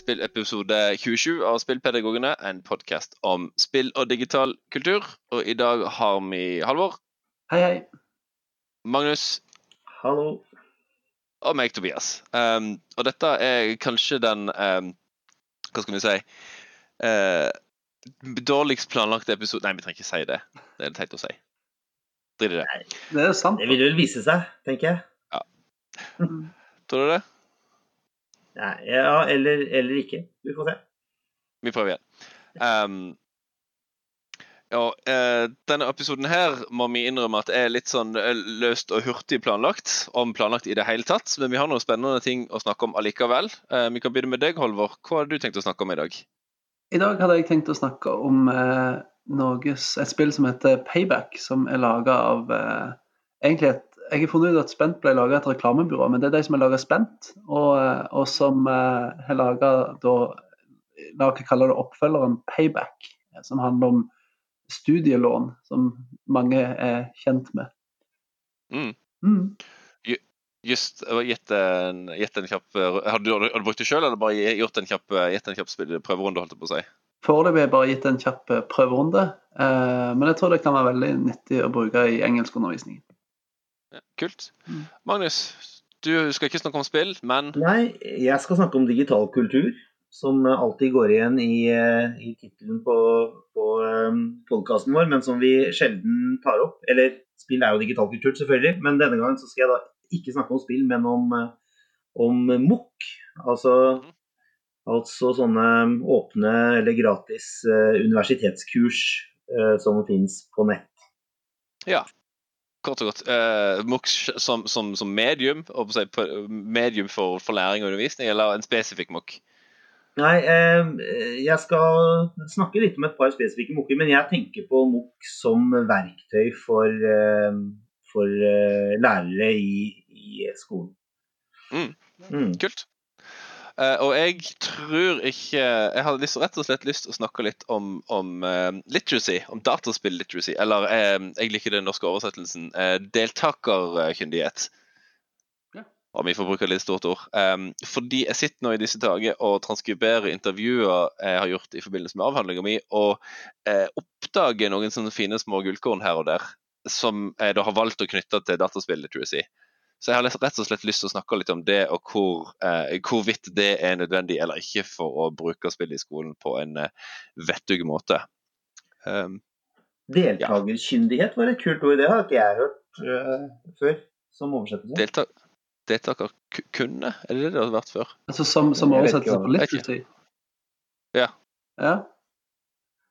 spillepisode 27 av Spillpedagogene, en podkast om spill og digital kultur. Og i dag har vi Halvor, Hei, hei. Magnus Hallo. og meg, Tobias. Um, og dette er kanskje den um, Hva skal vi si uh, Dårligst planlagte episode Nei, vi trenger ikke si det. Det er teit å si. Drit i det. Det er sant. Det vil vel vise seg, tenker jeg. Ja. Tror du det? Ja, eller, eller ikke. Vi får se. Vi prøver igjen. Um, ja, eh, denne episoden her må vi innrømme at er litt sånn eh, løst og hurtig planlagt. Om planlagt i det hele tatt. Men vi har noen spennende ting å snakke om allikevel. Eh, vi kan begynne med deg, Holvor. Hva hadde du tenkt å snakke om i dag? I dag hadde jeg tenkt å snakke om eh, Norges, et spill som heter Payback, som er laga av eh, egentlig et Jeg har funnet ut at Spent ble laga et reklamebyrå, men det er de som har laga Spent, og, eh, og som eh, har laga da La oss kalle det oppfølgeren Payback, som handler om studielån, som mange er kjent med. Mm. Mm. Just Gitt en, en kjapp eh, Har du, har du brukt det sjøl, eller bare gjort en kjapp, en kjapp prøverunde? holdt jeg på å si? Foreløpig har jeg bare gitt en kjapp prøverunde, eh, men jeg tror det kan være veldig nyttig å bruke i engelskundervisningen. Ja, kult. Mm. Magnus, du skal ikke snakke om spill, men Nei, jeg skal snakke om digital kultur, som eh, alltid går igjen i, eh, i tittelen på, på podkasten vår, men som vi sjelden tar opp. Eller spill er jo digital kultur, selvfølgelig, men denne gangen så skal jeg da ikke snakke om spill, men om, eh, om MOOC. Altså, mm. altså sånne åpne eller gratis eh, universitetskurs eh, som finnes på nett. Ja. Kort og godt. Uh, MOOC som, som, som medium, si, på- medium for, for læring og undervisning, eller en spesifikk MOOC? Nei, eh, jeg skal snakke litt om et par spesifikke MOOC-er, men jeg tenker på MOOC som verktøy for, eh, for eh, lærere i, i skolen. Mm. Mm. Kult. Eh, og jeg tror ikke Jeg hadde lyst, rett og slett lyst til å snakke litt om, om eh, literacy, om dataspill-literacy. Eller eh, jeg liker den norske oversettelsen. Deltakerkyndighet. Ja. Om vi får bruke et litt stort ord. Um, fordi jeg sitter nå i disse dager og transkriberer intervjuer jeg har gjort i forbindelse med avhandlinga mi, og oppdager noen sånne fine små gullkorn her og der som jeg da har valgt å knytte til dataspill-literacy. Så jeg har rett og slett lyst til å snakke litt om det, og hvor, eh, hvorvidt det er nødvendig eller ikke for å bruke spill i skolen på en eh, vettug måte. Um, Deltakerkyndighet var et kult ord, det har ikke jeg hørt uh, før som oversettelse. delta deltakerkunne, er det det det har vært før? Altså som, som oversettelse på litt literacy. Ja. Ja.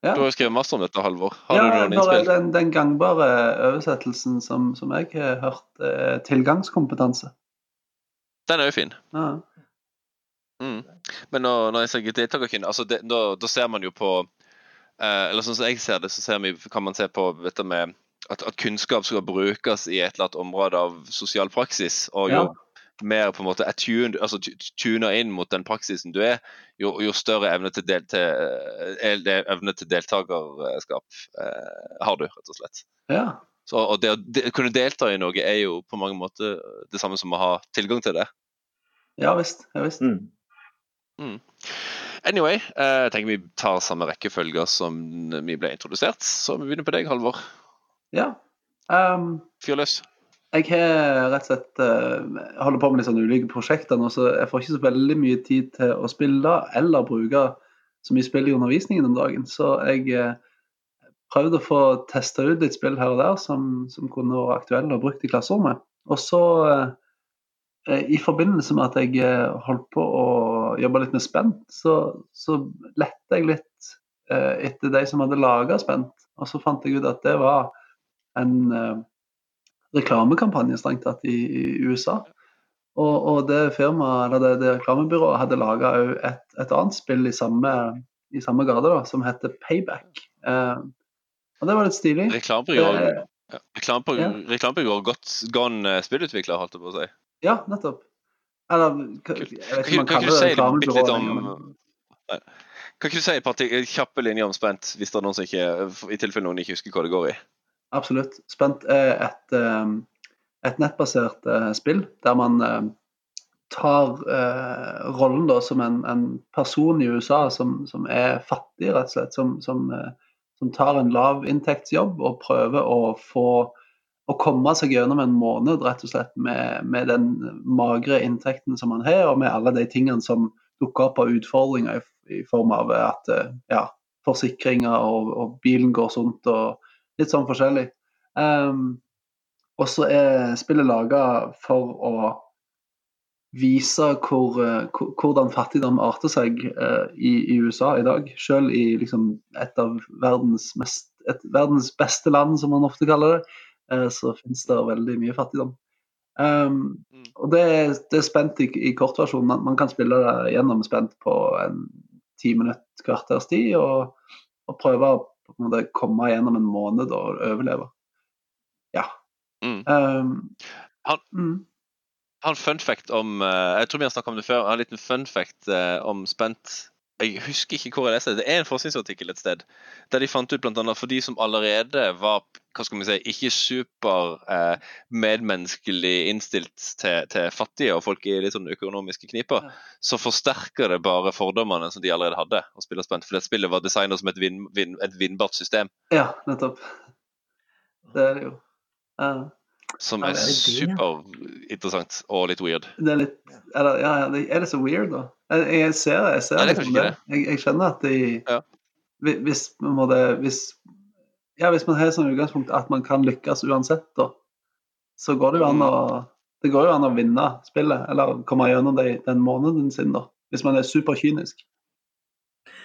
Ja. Du har jo skrevet masse om dette, Halvor. Har ja, du noen innspill? den, den gangbare oversettelsen som, som jeg har hørt, er tilgangskompetanse. Den er jo fin. Ja. Mm. Men når, når jeg sier deltakerkynne, altså det, da, da ser man jo på eh, Eller sånn som jeg ser det, så ser vi, kan man se på dette med at, at kunnskap skal brukes i et eller annet område av sosial praksis. Og jobb. Ja. Mer på en måte attuned, altså tuner inn mot den praksisen du er, jo, jo større evne til, del, til, eh, evne til deltakerskap eh, har du, rett og slett. ja. Så, og det å de, kunne delta i noe er jo på mange måter det samme som å ha tilgang til det. Ja visst. Ja, visst. Mm. Anyway, eh, jeg tenker vi tar samme rekkefølge som vi ble introdusert. Så vi begynner på deg, Halvor. Ja. Um, Fyr løs. Jeg har rett og slett uh, holder på med litt sånne ulike prosjekter nå, så jeg får ikke så veldig mye tid til å spille eller bruke så mye spill i undervisningen om dagen. Så jeg uh, prøvde å få testa ut litt spill her og der som, som kunne være aktuelle og brukt i klasserommet. Og så, uh, i forbindelse med at jeg holdt på å jobbe litt med Spent, så, så lette jeg litt etter de som hadde laga Spent. Og så fant jeg ut at det var en reklamekampanje strengt tatt i, i USA. Og, og det firmaet, eller det, det reklamebyrået hadde laga et, et annet spill i samme, i samme gade, da, som heter Payback. Eh, og det var litt stilig. Reklamebyrået ja. Reklamebyrå godt gone eh, spillutvikler, holdt jeg på å si. ja, nettopp. Eller jeg vet ikke om man kaller du det reklamebyrå Kan ikke du si et par kjappe linjer om Spent, hvis det er noen som ikke, i tilfelle noen ikke husker hva det går i? Absolutt. Spent er et, eh, et nettbasert eh, spill der man eh, tar eh, rollen da som en, en, person i USA som, som, er fattig, rett og slett. Som, som, eh, som tar en lavinntektsjobb og prøver å få å komme seg gjennom en måned rett og slett med, med, den magre inntekten som man har, og med alle de tingene som dukker opp av utfordringer i, i form av at ja, forsikringer og, og, bilen går sunt og litt sånn forskjellig. Um, og så er spillet laga for å vise hvor, eh, hvordan fattigdom arter seg uh, i, i, USA i dag. Selv i liksom, et av verdens, mest, et, verdens beste land, som man ofte kaller det uh, så finnes det veldig mye fattigdom. Um, og det, det, er spent i, i kortversjonen. Man, man, kan spille det gjennom spent på en ti minutt, kvarters tid, og, og prøve å måte, komme gjennom en måned og overleve. Ja. Mm. Um, han, mm. Han fun fact om uh, Jeg tror vi har snakket om det før. Han har en liten fun fact uh, om spent jeg husker ikke hvor jeg leste det. Det er en forskningsartikkel et sted der de fant ut bl.a. for de som allerede var hva skal vi si, ikke super eh, medmenneskelig innstilt til, til, fattige og folk i litt sånn økonomiske kniper, så forsterker det bare fordommene som de allerede hadde. å spille spent, For det spillet var designet som et, vin, vin, et vinnbart system. Ja, nettopp. Det er det jo. Ja. Som er superinteressant og litt weird. Det er litt Er det, ja, er det så weird, da? Jeg, jeg ser, jeg ser Nei, det. Liksom det. Jeg, jeg, skjønner at de ja. hvis, måtte, hvis, ja, hvis man har som utgangspunkt at man kan lykkes uansett, da, så går det jo an mm. å det går jo an å vinne spillet, eller komme gjennom det, den måneden sin, da, hvis man er superkynisk.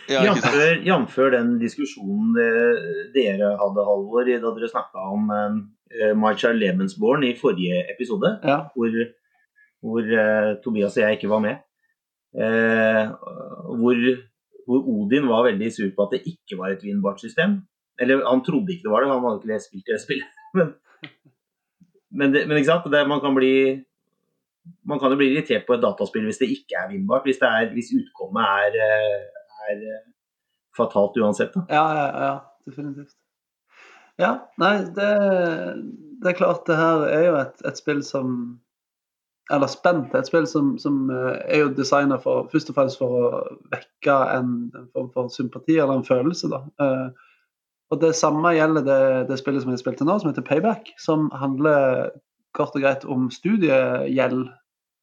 Ja, Jf. den diskusjonen dere hadde, Halvor, da dere snakka om uh, Lemensborn Lebensborn i forrige episode, ja. hvor, hvor uh, Tobias og jeg ikke var med. Uh, hvor, hvor, Odin var veldig sur på at det ikke var et vinnbart system. Eller han trodde ikke det var det, han hadde ikke spilt det spillet. Men, men, det, men ikke sant? Det, man kan bli man kan jo bli irritert på et dataspill hvis det ikke er vinnbart. Hvis, er, hvis utkommet er, eh, er, eh, fatalt uansett. Da. Ja, ja, ja, definitivt. Ja, nei, det, det, er klart det her er jo et, et spill som Eller Spent et spill som, som eh, er jo designa først og fremst for å vekke en form for sympati eller en følelse. da. Og Det samme gjelder det, det spillet som jeg spilte nå, som heter Payback, som handler kort og greit om studiegjeld.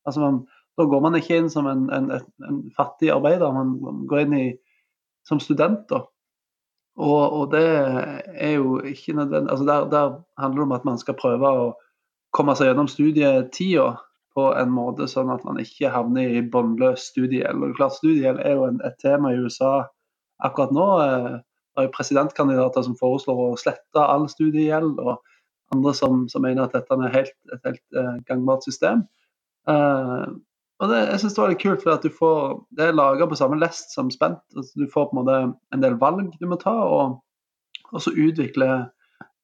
Altså man, Da går man ikke inn som en, en, en fattig arbeider, man, man, går inn i, som student. da. Og, og, det er jo ikke nødvendig altså der, der, handler det om at man skal prøve å komme seg gjennom studietida på en måte sånn at man ikke havner i båndløs studiegjeld. Og klart Studiegjeld er jo en, et tema i USA akkurat nå. Eh, det er jo presidentkandidater som foreslår å slette all studiegjeld, og andre som, som mener at dette er helt, et helt uh, gangbart system. Uh, og det, jeg synes det var litt kult, for at du får, det er laga på samme lest som Spent. Altså, du får på en måte en del valg du må ta, og, og så utvikler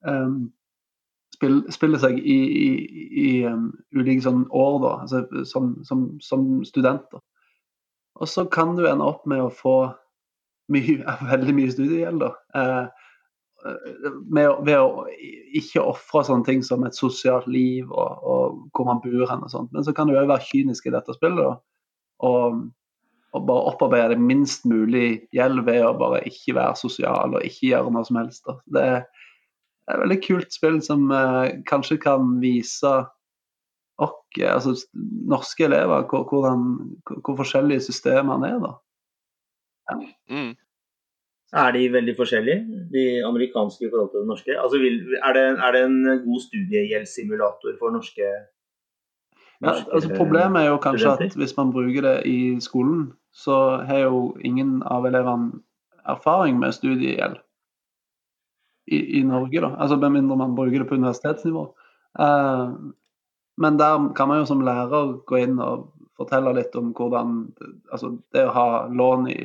um, spill, spiller seg i, i, i um, ulike sånn år, da, altså, som, som, som studenter. Og så kan du ende opp med å få mye, veldig mye studiegjeld. Eh, ved å ikke ofre sånne ting som et sosialt liv og, og hvor man bor hen og sånt. Men så kan du òg være kynisk i dette spillet og, og, bare opparbeide det minst mulig gjeld ved å bare ikke være sosial og ikke gjøre noe som helst. Da. Det er et veldig kult spill som eh, kanskje kan vise og, altså norske elever, hvor, hvordan, hvor forskjellige systemene er. da. Mm. Er de veldig forskjellige, de amerikanske i forhold til den norske? Altså, er, det, er, det, en god studiegjeldssimulator for norske, norske ja, altså Problemet er jo kanskje studenter? at hvis man bruker det i skolen, så har jo ingen av elevene erfaring med studiegjeld i, i Norge, da. Altså med mindre man bruker det på universitetsnivå. Uh, men der kan man jo som lærer gå inn og fortelle litt om hvordan altså det å ha lån i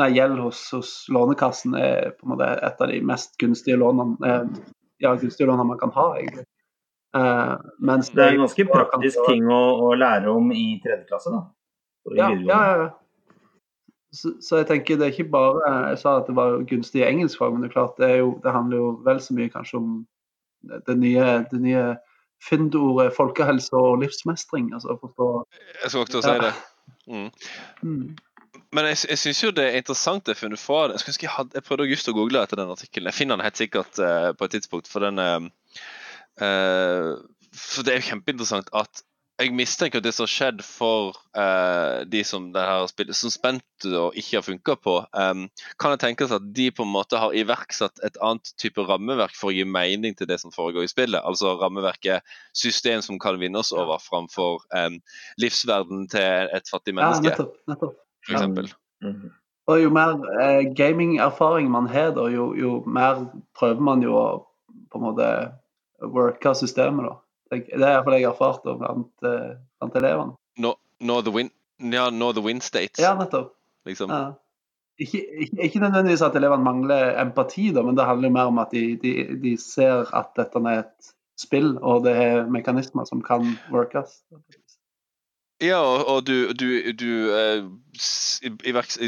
nei, gjeld hos, hos, Lånekassen er på en måte et av de mest gunstige lånene, eh, ja, gunstige lånene man kan ha. egentlig. Eh, mens det er en ganske praktisk ting å, å, lære om i tredje klasse, da? Ja, ja, ja. Så, så, jeg tenker det er ikke bare Jeg sa at det var gunstig i engelskfag, men det er klart det, er jo, det handler jo vel så mye kanskje om det nye, det nye fyndordet folkehelse og livsmestring. altså forstå... Jeg skal akkurat si det. Mm. Mm. Men jeg, jeg syns jo det er interessant det jeg funnet fra det. Jeg, jeg, hadde, jeg prøvde just å google etter den artikkelen. Jeg finner den helt sikkert uh, på et tidspunkt. For den uh, For det er jo kjempeinteressant at jeg mistenker at det som har skjedd for uh, de som det her spillet som spent og ikke har funka på, um, kan det tenkes at de på en måte har iverksatt et annet type rammeverk for å gi mening til det som foregår i spillet. Altså rammeverket system som kan vinnes over framfor um, livsverden til et fattig menneske. Ja, nettopp. nettopp. Eksempel. Mhm. Og jo mer eh, gamingerfaring man har, da, jo, jo mer prøver man jo å på en måte worke systemet. da. Det er iallfall jeg har erfart da, blant, eh, blant elevene. Nå no, the win, ja, the win states, Ja, nettopp. liksom. Ja. Ikke, ikke, ikke nødvendigvis at elevene mangler empati, da, men det handler jo mer om at de, de, de ser at dette er et spill, og det er mekanismer som kan workes. Ja, og, du, du, du, eh,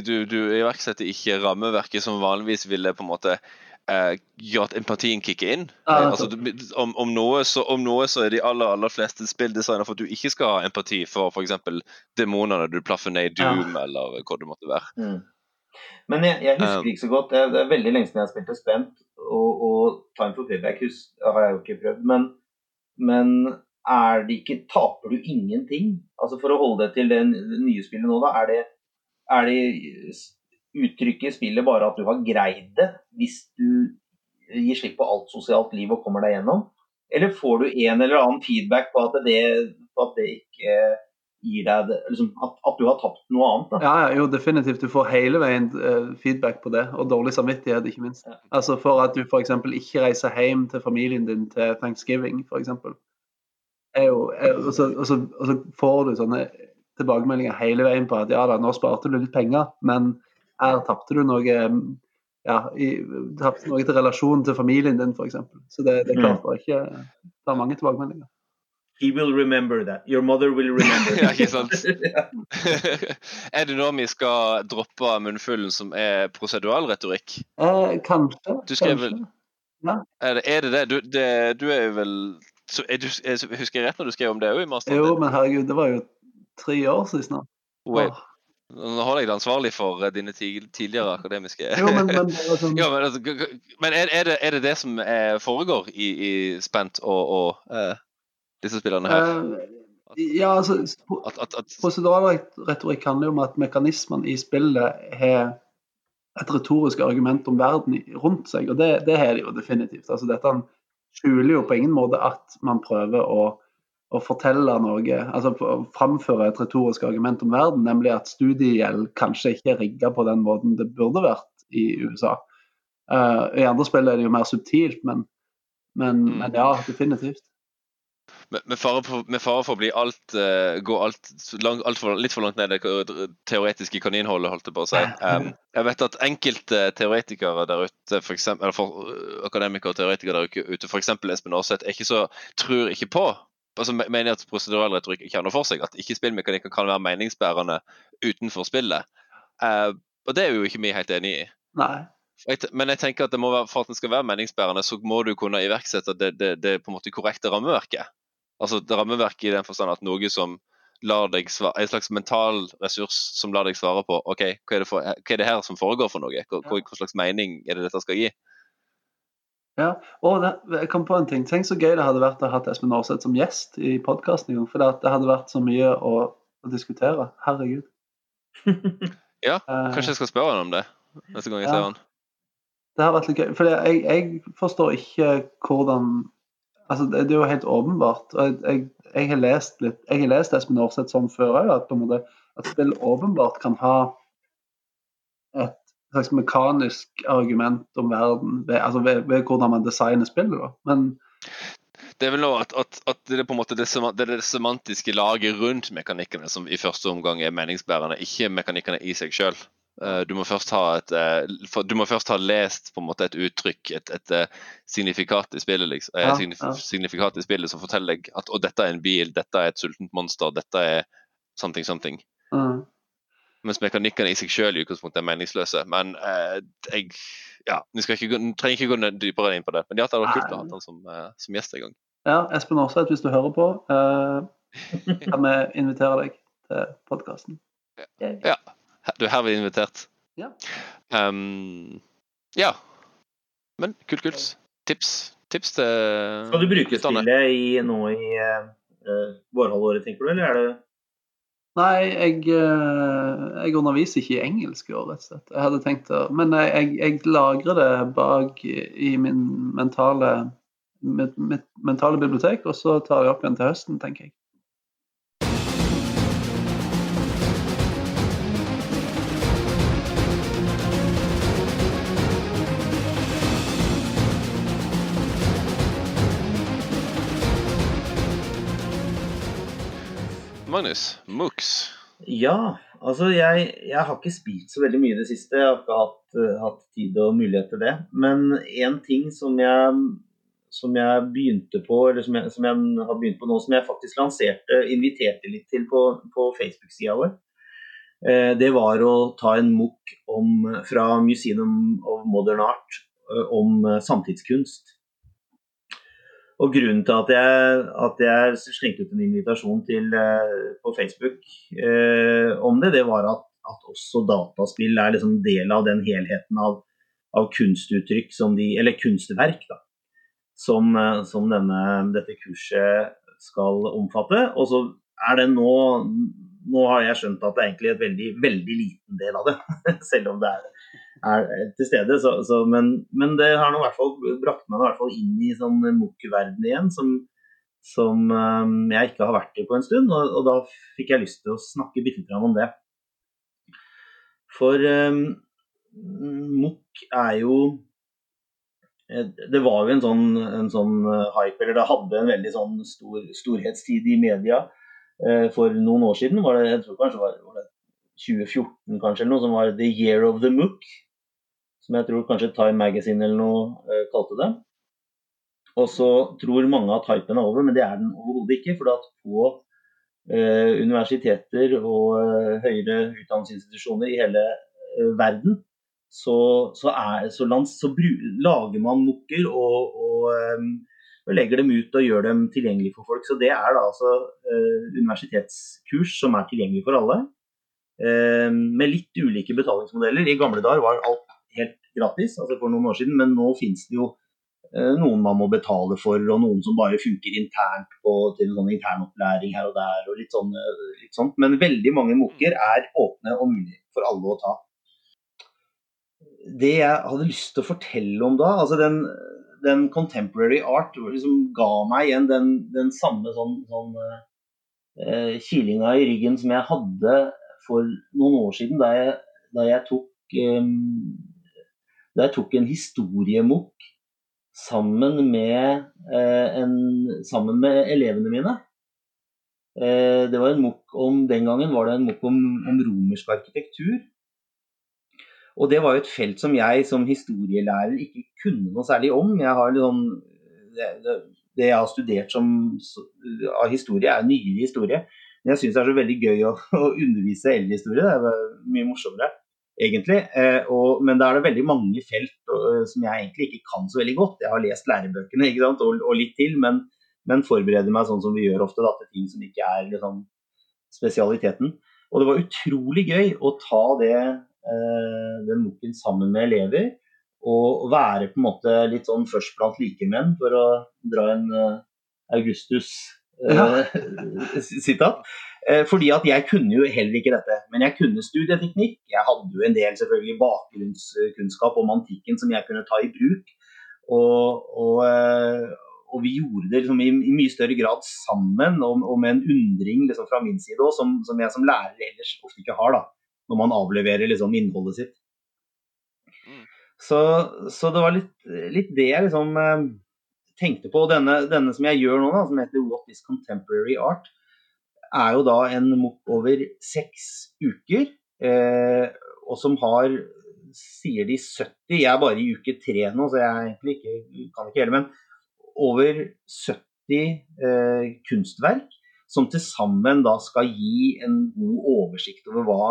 du, du iverksetter ikke rammeverket som vanligvis ville på en måte eh, gjøre at empatien kicker inn. Ja, Eh, altså, om, om, noe så, om noe så er de aller aller fleste spilldesigner for at du ikke skal ha empati for f.eks. demonene du plaffer ned i Doom, eller hva det måtte være. Mm. Men jeg, jeg husker Um, ikke så godt. Det er, det er veldig lenge siden jeg har spilt Spent. Og, og Time for Payback har jeg jo ikke prøvd. Men, men er det ikke Taper du ingenting? Altså For å holde deg til det nye spillet nå, da. Er det, er det uttrykket i spillet bare at du har greid det, hvis du gir slipp på alt sosialt liv og kommer deg gjennom? Eller får du en eller annen feedback på at det, på at det ikke gir deg det, liksom, at, at du har tapt noe annet? da? Ja, ja, jo, definitivt. Du får hele veien eh, feedback på det, og dårlig samvittighet, ikke minst. Altså For at du f.eks. ikke reiser hjem til familien din til thanksgiving, f.eks. Og så, og, så, og så får du sånne tilbakemeldinger hele veien på at ja da, nå sparte du litt penger, men her tapte du noe ja, i, tapte noe til relasjonen til familien din, f.eks. Så det, det er klart det er ikke Det er mange tilbakemeldinger. He will remember that. Your mother will remember Ja, ikke sant? Er det nå vi skal droppe munnfullen som er proseduralretorikk? Eh, kanskje. Du skrev vel- kanskje. Er det er det? det? Du, det, du er jo vel så er du, er, Husker jeg rett når du skrev om det òg i masteren? Jo, men herregud, det var jo tre år siden snart. Nå holder jeg deg ansvarlig for eh, dine tidligere akademiske Jo, men, men sånn Ja, men, altså, men er, er, det, er det det som eh, foregår i, i Spent og, og uh, disse spillerne her? Eh, ja, altså At, at, at, Proseduralretorikk handler jo om at mekanismene i spillet har et retorisk argument om verden rundt seg, og det, det har de jo definitivt. Altså Dette skjuler jo på ingen måte at man prøver å, å fortelle noe, altså framføre et retorisk argument om verden, nemlig at studiegjeld kanskje ikke er rigga på den måten det burde vært i USA. Uh, I andre spill er det jo mer subtilt, men, men, Mm. men ja, definitivt. Med, fare for, med fare for å bli alt uh, Gå alt, lang, alt for, litt for langt ned i det teoretiske kaninhullet, holdt jeg på å si. Um, jeg vet at enkelte teoretikere der ute, for eksempel, eller for, uh, akademikere og teoretikere der ute, f.eks. Espen Aarseth, ikke så, tror ikke på altså mener at prosedural retorikk noe for seg. At ikke spillmekanikker kan være meningsbærende utenfor spillet. Uh, og det er jo ikke vi helt enig i. Nei. Men jeg tenker at være, for at den skal være meningsbærende, så må du kunne iverksette det, det, det på en måte korrekte rammeverket. Altså det rammeverk i den forstand at noe som lar deg svare, en slags mental ressurs som lar deg svare på ok, hva er det, for, hva er det her som foregår for noe? Hva, hva, hva slags mening er det dette skal gi? Ja, og det, jeg kom på en ting. Tenk så gøy det hadde vært å ha Espen Aarseth som gjest i podkasten. For det, hadde vært så mye å, å diskutere. Herregud. Ja, Eh, Kanskje jeg skal spørre han om det neste gang jeg Ja. ser han. Det har vært litt gøy. For jeg, jeg forstår ikke hvordan Altså, det, det er jo helt åpenbart. Jeg, jeg, jeg har lest litt Jeg har lest Espen Aarseth sånn før òg, at, måte, at spill åpenbart kan ha et slags mekanisk argument om verden ved, altså ved, ved hvordan man designer spillet. da. Men Det er vel nå at, at, at det er på en måte det, det, det semantiske laget rundt mekanikkene som i første omgang er meningsbærende, ikke mekanikkene i seg sjøl. Du må først ha et eh, Du må først ha lest på en måte et uttrykk, et, et et signifikat i spillet liksom, eh, Ja, ja. signifikat i spillet som forteller deg at dette er en bil, dette er et sultent monster, dette er something, something. mm. Mens mekanikkene i seg sjøl i utgangspunktet er meningsløse. Men eh, jeg ja, vi skal ikke trenger ikke gå dypere inn på det. Men ja, det hadde vært kult å ha den han som, eh, som gjest en gang. Ja, Espen Aarseth, hvis du hører på, eh, kan vi invitere deg til podkasten. Ja. Du er herved invitert. Ja. Um, ja. Men kult, kult. Tips. Tips til Skal du bruke spillet i, nå i uh, vårhalvåret, tenker du, eller er det Nei, jeg, eh, jeg underviser ikke i engelsk i år, rett og slett. Jeg hadde tenkt å, Men jeg, jeg, jeg lagrer det bak i i min mentale mitt, mitt mentale bibliotek, og så tar jeg opp igjen til høsten, tenker jeg. Magnus, Mux. Ja, altså jeg, jeg har ikke spilt så veldig mye i det siste. Jeg har ikke hatt, eh, hatt tid og mulighet til det. Men én ting som jeg, som jeg begynte på, eller som jeg, som jeg har begynt på nå, som jeg faktisk lanserte, inviterte litt til på, på Facebook-sida vår, eh, det var å ta en MOOC fra Museum of Modern Art eh, om samtidskunst. Og grunnen til at jeg, at jeg slengte ut en invitasjon til, eh, på Facebook eh, om det, det var at, at også dataspill er liksom del av den helheten av, av kunstuttrykk de Eller kunstverk, da. Som, eh, som denne, dette kurset skal omfatte. Og så er det nå Nå har jeg skjønt at det er egentlig et veldig, veldig liten del av det. Selv om det er, er til stede. Så, så, men, men det har nå hvert fall brakt meg i hvert fall inn i sånn MOOC-verden igjen, som, som um, jeg ikke har vært i på en stund. Og, og da fikk jeg lyst til å snakke bitte litt om det. For um, MOOC er jo eh, det var jo en sånn, en sånn eh, hype, eller det hadde en veldig sånn stor, storhetstid i media eh, for noen år siden. Var det, jeg tror kanskje var, var det 2014 kanskje, eller noe som var The Year of the Mook'. Som jeg tror kanskje Time Magazine eller noe eh, kalte det. Og så tror mange at hypen er over, men det er den overhodet ikke. For at på eh, universiteter og eh, høyere utdanningsinstitusjoner i hele eh, verden, så, så, er, så, lands, så bru, lager man mukker og, og, um, og, legger dem ut og gjør dem tilgjengelig for folk. Så det er da altså uh, universitetskurs som er tilgjengelig for alle. Uh, med litt ulike betalingsmodeller. I gamle dager var alt helt gratis, altså for noen år siden, men nå finnes det jo uh, noen man må betale for, og noen som bare funker internt på, til en sånn internopplæring her og der. og litt, sånn, litt sånt. Men veldig mange mokker er åpne og mulig for alle å ta det jeg hadde lyst til å fortelle om da, altså den, den contemporary art liksom ga meg igjen den, den samme sånn, sånn eh, kilinga i ryggen som jeg hadde for noen år siden da jeg, da jeg tok um, da jeg tok en historiemokk sammen med eh, en, sammen med elevene mine. Eh, det var en mokk om Den gangen var det en mokk om, om romersk arkitektur. Og det var jo et felt som jeg som historielærer ikke kunne noe særlig om. Jeg har liksom, det, det, jeg har studert som, av historie, er nyere historie. Men jeg syns det er så veldig gøy å, å undervise elghistorie. Det er mye morsommere, egentlig. Eh, og, men da er det veldig mange felt og, som jeg egentlig ikke kan så veldig godt. Jeg har lest lærebøkene ikke sant? Og, og litt til, men, men, forbereder meg sånn som vi gjør ofte, da, til ting som ikke er liksom, spesialiteten. Og det var utrolig gøy å ta det den boken sammen med elever. Og være på en måte litt sånn først blant likemenn, for å dra en Augustus-sitat. Ja. Fordi at jeg kunne jo heller ikke dette. Men jeg kunne studieteknikk. Jeg hadde jo en del selvfølgelig bakgrunnskunnskap om antikken som jeg kunne ta i bruk. Og, og, og vi gjorde det liksom i, i, mye større grad sammen, og, og med en undring liksom fra min side òg, som, som jeg som lærer ellers ofte ikke har. da når man avleverer liksom innholdet sitt. Mm. Så, så, det var litt, litt det jeg liksom eh, tenkte på. Denne, denne, som jeg gjør nå, da, som heter What is Contemporary Art, er jo da en MOOC over seks uker. Eh, og som har, sier de 70 Jeg er bare i uke tre nå, så jeg egentlig ikke, kan ikke hele, men over 70 eh, kunstverk som til sammen da skal gi en god oversikt over hva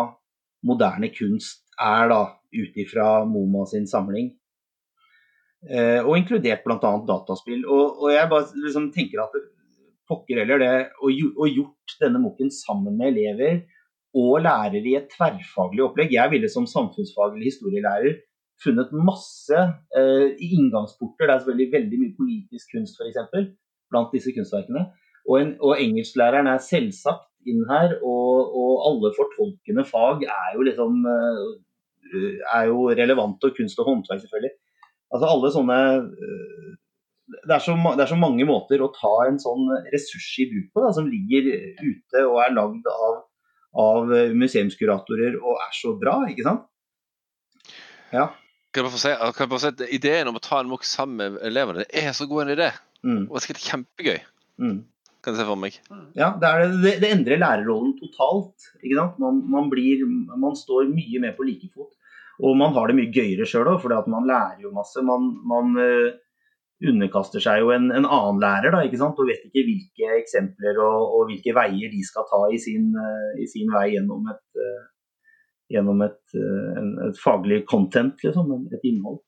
moderne kunst er, da, ut ifra MoMA sin samling. Eh, og inkludert bl.a. dataspill. Og, og, jeg bare liksom tenker at pokker heller det å, gjort denne mokken sammen med elever og lærere i et tverrfaglig opplegg. Jeg ville som samfunnsfaglig historielærer funnet masse eh, inngangsporter. Det er selvfølgelig veldig mye politisk kunst f.eks. blant disse kunstverkene. Og, en, og engelsklæreren er selvsagt inn her, og, og, alle fortolkende fag er jo liksom eh, er jo relevante, og kunst og håndverk selvfølgelig. Altså alle sånne eh, det er, så, det er, så, mange måter å ta en sånn ressurs i bruk på, da, som ligger ute og er lagd av, av, museumskuratorer og er så bra, ikke sant? Ja. Kan jeg bare få si, kan jeg bare si at Ideen om å ta en MOOC sammen med elevene, det er så god en idé. Mm. Og det skal være kjempegøy. Mm kan jeg se for meg. Ja, det, det, det endrer lærerrollen totalt. Man, man, blir, man, står mye mer på like fot. Og man har det mye gøyere sjøl òg, for man lærer jo masse. Man, man uh, underkaster seg jo en, en, annen lærer da, og vet ikke hvilke eksempler og, og hvilke veier de skal ta i sin, uh, i sin vei gjennom et, uh, gjennom et, en, et faglig content, liksom, et innhold.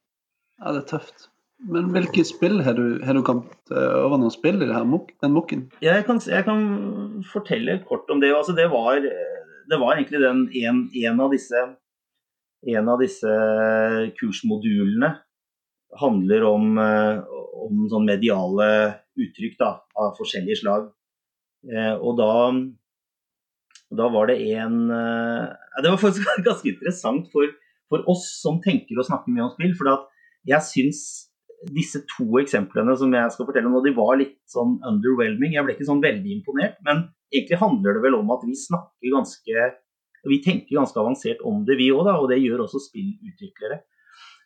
Ja, det er tøft. Men hvilke spill har du, har du kommet over noen spill i her, den mokken? Jeg kan, jeg kan, fortelle kort om det. Altså, det, var, det var egentlig den, en, en, av disse, en av disse kursmodulene handler om, eh, om sånn mediale uttrykk da, av forskjellige slag. Eh, og da, da var det en Det var faktisk ganske interessant for, for oss som tenker og snakker mye om spill. For jeg syns disse to eksemplene som jeg skal fortelle nå, de var litt sånn underwhelming. Jeg ble ikke sånn veldig imponert. Men egentlig handler det vel om at vi snakker ganske Vi tenker ganske avansert om det, vi òg, og det gjør også spillutviklere.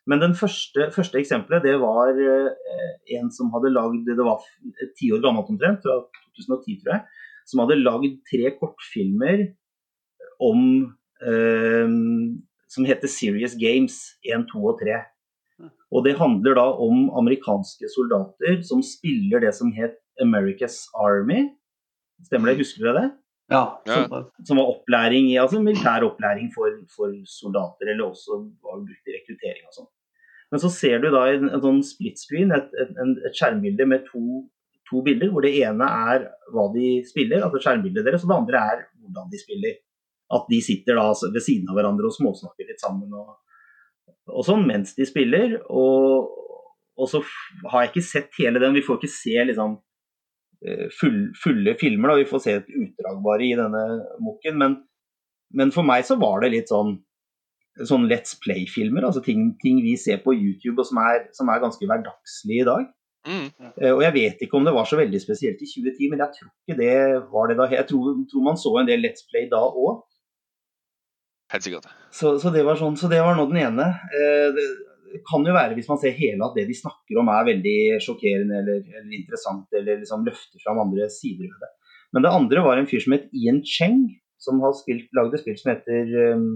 Men den første, første eksempelet det var eh, en som hadde lagd Det var et år gammelt omtrent, fra 2010 tror jeg. Som hadde lagd tre kortfilmer om eh, Som heter Serious Games 1, 2 og 3. Og Det handler da om amerikanske soldater som spiller det som het America's Army. Stemmer det? Husker dere det? Ja. Som, som var opplæring, altså militær opplæring for, for soldater, eller også var brukt i rekruttering og sånn. Men så ser du da en, en sånn split screen, et, et, et skjermbilde med to, to, bilder, hvor det ene er hva de spiller, altså skjermbildet deres, og det andre er hvordan de spiller. At de sitter da ved siden av hverandre og småsnakker litt sammen. og og sånn mens de spiller. Og, og, så har jeg ikke sett hele den. Vi får ikke se liksom full, fulle filmer. da, Vi får se et utdrag bare i denne mokken. Men, men, for meg så var det litt sånn sånn Let's Play-filmer. altså ting, ting, vi ser på YouTube og som er, som er ganske hverdagslige i dag. Mm. Uh, og Jeg vet ikke om det var så veldig spesielt i 2010, men jeg tror ikke det var det da. Jeg tror, tror man så en del Let's Play da òg. Helt sikkert. Så, så, det var sånn, så det var nå den ene. Eh, det kan jo være, hvis man ser hele, at det de snakker om er veldig sjokkerende eller, eller interessant, eller liksom løfter fram andre sider ved det. Men det andre var en fyr som het Ian Cheng, som har spilt, lagd et spill som heter um,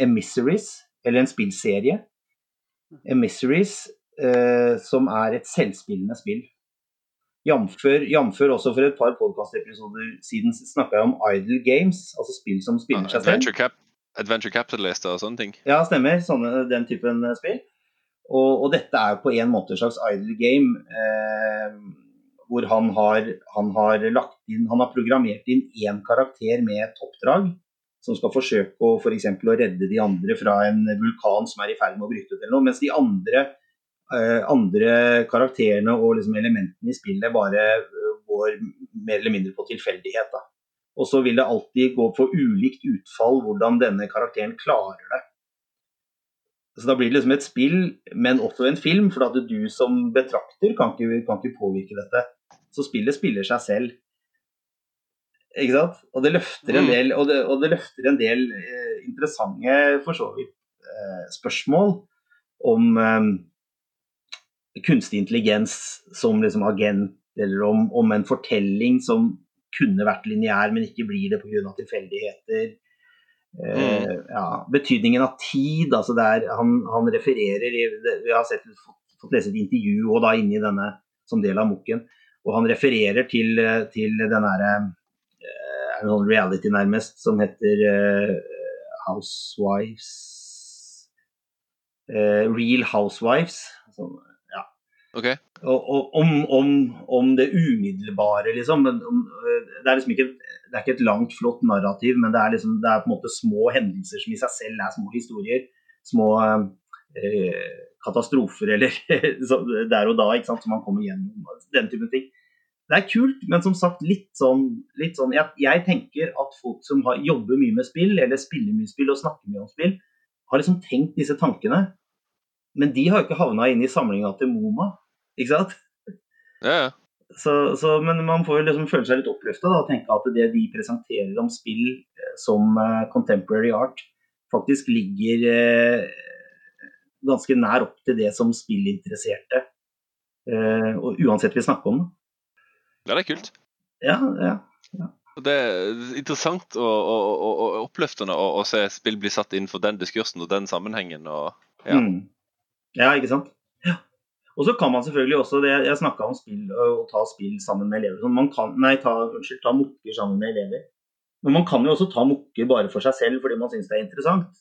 Emissaries, eller en spillserie. Emissaries, uh, som er et selvspillende spill. Jamfør også for et par podkastepisoder siden snakka jeg om Idle Games, altså spill som spiller seg selv. Cap Adventure Capitalist og sånne ting? Ja, stemmer. Sånne, den typen eh, spill. Og, og, dette er jo på en måte et slags idle game. Eh, hvor han har, han har, lagt inn Han har programmert inn én karakter med et oppdrag. Som skal forsøke å, for eksempel, å redde de andre fra en vulkan som er i ferd med å bryte ut. eller noe, Mens de andre, eh, andre karakterene og liksom elementene i spillet bare eh, går mer eller mindre på tilfeldighet. da. Og så vil det alltid gå på ulikt utfall hvordan denne karakteren klarer det. Så Da blir det liksom et spill, men også en film, for at du som betrakter kan ikke, kan ikke påvirke dette. Så spillet spiller seg selv. Ikke sant? Og det løfter en mm. del, og det, og det løfter en del eh, interessante for så vidt eh, spørsmål om eh, kunstig intelligens som liksom agent, eller om, om en fortelling som kunne vært lineær, men ikke blir det pga. tilfeldigheter. Eh, mm. ja, betydningen av tid. altså der Han, han refererer Vi har sett, fått lese et intervju og da inni denne som del av mokken. Og han refererer til, til den derre eh, reality nærmest som heter uh, Housewives uh, Real Housewives. Som, ja, OK. Om, om, om det umiddelbare, liksom. Øh, det er liksom ikke det er ikke et langt, flott narrativ, men det er, liksom, det er på en måte små hendelser som i seg selv er små historier. Små eh, katastrofer eller der og da, ikke sant, som man kommer gjennom. Den typen ting. Det er kult, men som sagt litt sånn, litt sånn jeg, jeg, tenker at folk som har, jobber mye med spill, eller spiller mye spill og snakker mye om spill, har liksom tenkt disse tankene. Men de har jo ikke havna inn i samlinga til MoMA, ikke sant? Ja, ja. Så, så, men man får jo liksom føle seg litt oppløfta og tenke at det de presenterer om spill eh, som uh, contemporary art, faktisk ligger uh, ganske nær opp til det som spillinteresserte, uh, og uansett vi snakker om. Ja, det er kult. Ja, ja. ja. Det er interessant og, og, og, og oppløftende å, å, se spill bli satt innenfor den diskursen og den sammenhengen. Ja. Mm. ja, ikke sant. Ja. Og så kan man selvfølgelig også det, Jeg snakka om spill og ta spill sammen med elever. Man kan, nei, ta, unnskyld, ta mokker sammen med elever. Men man kan jo også ta mokker bare for seg selv fordi man syns det er interessant.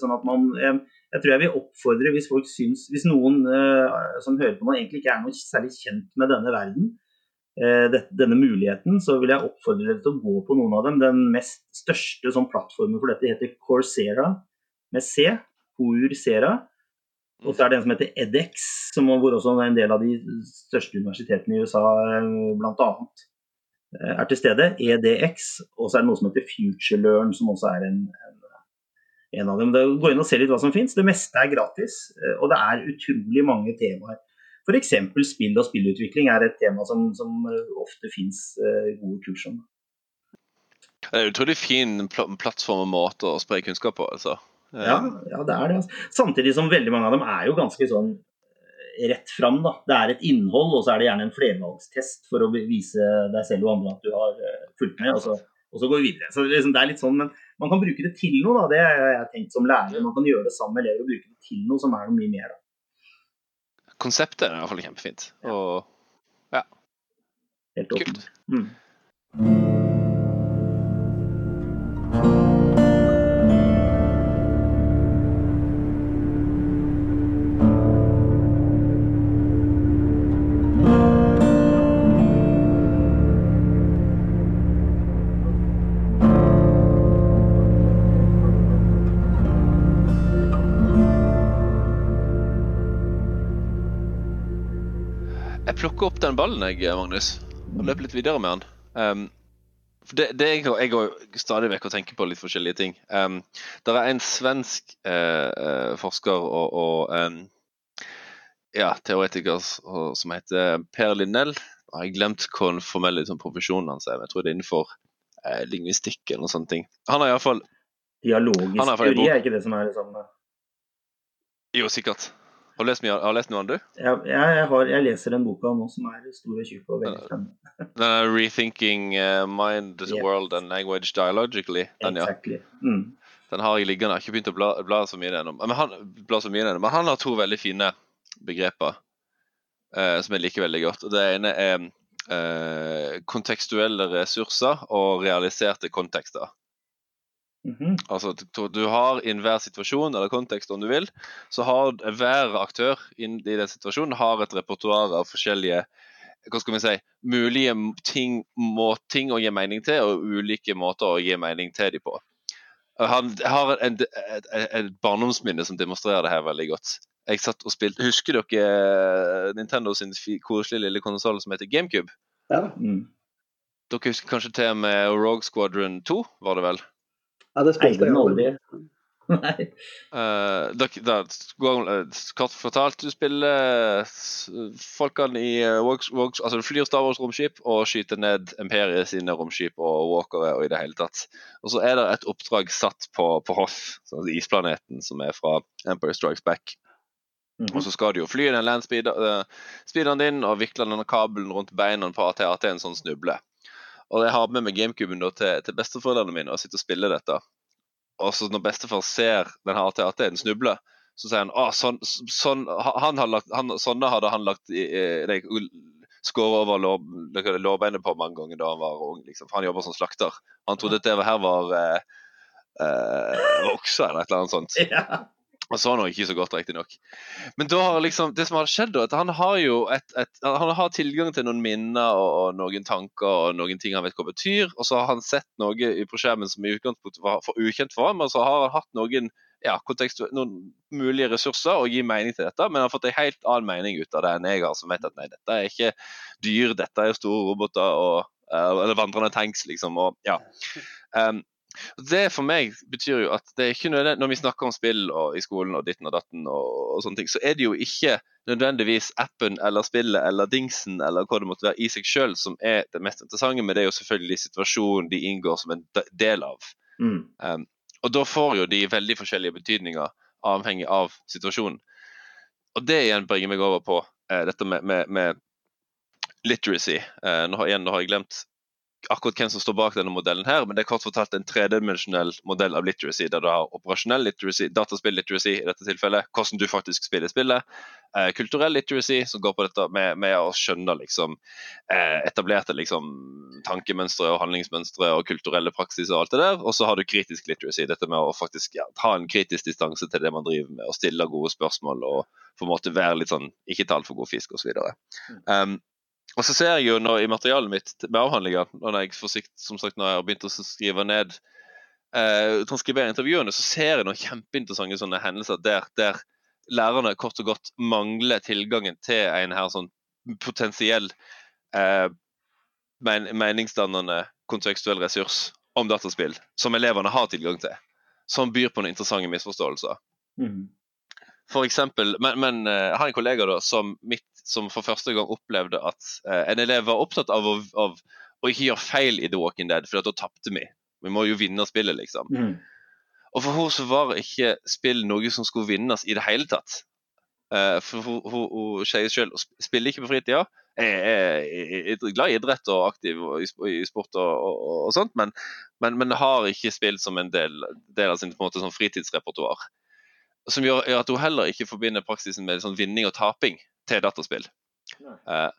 Sånn at man, jeg, tror jeg vil oppfordre, hvis folk syns, hvis noen som hører på nå egentlig ikke er noe særlig kjent med denne verden, denne muligheten, så vil jeg oppfordre dere til å gå på noen av dem. Den mest største sånn, plattformen for dette heter Coursera med C. Coursera. Og så er det en som heter edX, som, hvor også en del av de største universitetene i USA eh, bl.a. Eh, er til stede. EDX. Og så er det noe som heter FutureLearn, som også er en, en, en av dem. Gå inn og se litt hva som finnes. Det meste er gratis, eh, og det er utrolig mange temaer. F.eks. spill og spillutvikling er et tema som, som ofte finnes gode kurs om. Det er en utrolig fin plattform og måte å spre kunnskap på. altså. Ja, ja, det er det. Altså. Samtidig som veldig mange av dem er jo ganske sånn eh, rett fram. da. Det er et innhold, og så er det gjerne en flervalgstest for å vise deg selv og andre at du har eh, fulgt med. Og så, og så går vi videre. Så liksom, det er litt sånn, Men man kan bruke det til noe. da, Det har jeg tenkt som lærer. Man kan gjøre det sammen med elever og bruke det til noe som er noe mye mer. da. Konseptet er i hvert fall kjempefint. Og ja. Helt Kult. Mm. Den ballen, jeg, Magnus, og løp litt videre med den. Um, det, det jeg, jeg går stadig vekk og tenker på litt forskjellige ting. Um, det er en svensk uh, forsker og, og um, ja, teoretiker som heter Per Linnell. Jeg har glemt hva den formelle liksom, profesjonen hans er, men jeg tror det er innenfor uh, lingvistikk eller noen sånne ting. Han har iallfall Dialogisk teori er ikke det som er samme? Jo, sikkert. Har du lest, mye, har lest noe av den, du? Ja, jeg, har, jeg, leser en boka nå som er stor og tjukk og veldig spennende. Den er 'Rethinking uh, Mind, yes. World and Language Dialogically'. Den, exactly. Mm. den har jeg liggende. Jeg har ikke begynt å bla, bla så mye ennå. Men, han, så mye ennå. men han har to veldig fine begreper uh, som jeg liker veldig godt. Det ene er uh, kontekstuelle ressurser og realiserte kontekster. Mm -hmm. Altså Du har i enhver situasjon eller kontekst om du vil, så har hver aktør i den situasjonen har et repertoar av forskjellige hva skal vi si, mulige ting, må, ting å gi mening til, og ulike måter å gi mening til dem på. Han har en, et, et, barndomsminne som demonstrerer det her veldig godt. Jeg satt og spilte, Husker dere eh, Nintendo sin koselige lille konsoll som heter GameCube? Ja. Mm. Dere husker kanskje til med Rogue Squadron 2, var det vel? Ja, det spilte jeg aldri. Nei. Uh, da, da, kort fortalt, du spiller folkene i Walks, Walks, Altså du flyr Star Wars-romskip og skyter ned Imperiet sine romskip og walkere og i det hele tatt. Og så er det et oppdrag satt på, på Hoth, sånn isplaneten som er fra Empire Strikes Back. Mm -hmm. Og så skal du jo fly den landspeederen uh, din og vikle denne kabelen rundt beina på AT-AT en sånn snuble. Og jeg har med meg GameCuben til, til besteforeldrene mine og sitter og spiller dette. Og så når bestefar ser den her AT-AT-en snuble, så sier han at sånn, sånn, han hadde lagt, han, sånne hadde han lagt i, i, skåret over lår, lårbeinet på mange ganger da han var ung. Liksom. Han jobber som slakter. Han trodde at det her var eh, eh, okse eller et eller annet sånt. Ja. Han så nå ikke så godt, riktignok. Men da har liksom, det som har skjedd, da, at han har jo et, et, han har tilgang til noen minner og, og, noen tanker og noen ting han vet hva betyr. Og så har han sett noe på skjermen som i utgangspunktet var for ukjent for ham. Og så har han hatt noen, ja, noen mulige ressurser å gi mening til dette, men han har fått en helt annen mening ut av det enn jeg har, som vet at nei, dette er ikke dyr, dette er store roboter og eller vandrende tanks, liksom. og ja. Um, det for meg betyr jo at det er ikke nødvendig, når vi snakker om spill og, i skolen og ditten og datten, og, og, sånne ting, så er det jo ikke nødvendigvis appen eller spillet eller dingsen eller hva det måtte være i seg sjøl som er det mest interessante, men det er jo selvfølgelig situasjonen de inngår som en del av. Mm. Um, og da får jo de veldig forskjellige betydninger avhengig av situasjonen. Og det igjen bringer meg over på uh, dette med, med, med literacy. Uh, nå, har, igjen, nå har jeg glemt akkurat hvem som står bak denne modellen, her, men det er kort fortalt en tredimensjonell modell av literacy, der du har operasjonell literacy, dataspill-literacy i dette tilfellet, hvordan du faktisk spiller spillet. Eh, kulturell literacy, som går på dette med, med å skjønne liksom, eh, etablerte liksom, tankemønstre og handlingsmønstre og kulturelle praksis og alt det der. Og så har du kritisk literacy, dette med å faktisk ja, ha en kritisk distanse til det man driver med, og stille gode spørsmål og på en måte være litt sånn ikke ta altfor god fisk osv. Um, og så ser jeg jo nå i materialet mitt med avhandlinger, når jeg forsikt, som sagt når jeg har begynt å skrive ned eh, transkribere intervjuene, så ser jeg noen kjempeinteressante sånne hendelser der, der lærerne kort og godt mangler tilgangen til en her sånn potensiell eh, men, meningsdannende kontekstuell ressurs om dataspill, som elevene har tilgang til. Som byr på noen interessante misforståelser. Mm. For eksempel, men, men eh, jeg har en kollega da, som, mitt, som for første gang opplevde at uh, en elev var opptatt av å, av å, ikke gjøre feil i The Walking Dead, for da tapte vi. Vi må jo vinne spillet, liksom. Mm. Og for henne så var ikke spill noe som skulle vinnes i det hele tatt. Uh, for hun, sier selv spiller ikke på fritida. Jeg er, glad i idrett og aktiv i, sport og, og, og sånt, men, men, men, har ikke spill som en del, del av sin måte, sånn fritidsrepertoar som gjør, at hun heller ikke forbinder praksisen med sånn vinning og taping til dataspill. Uh,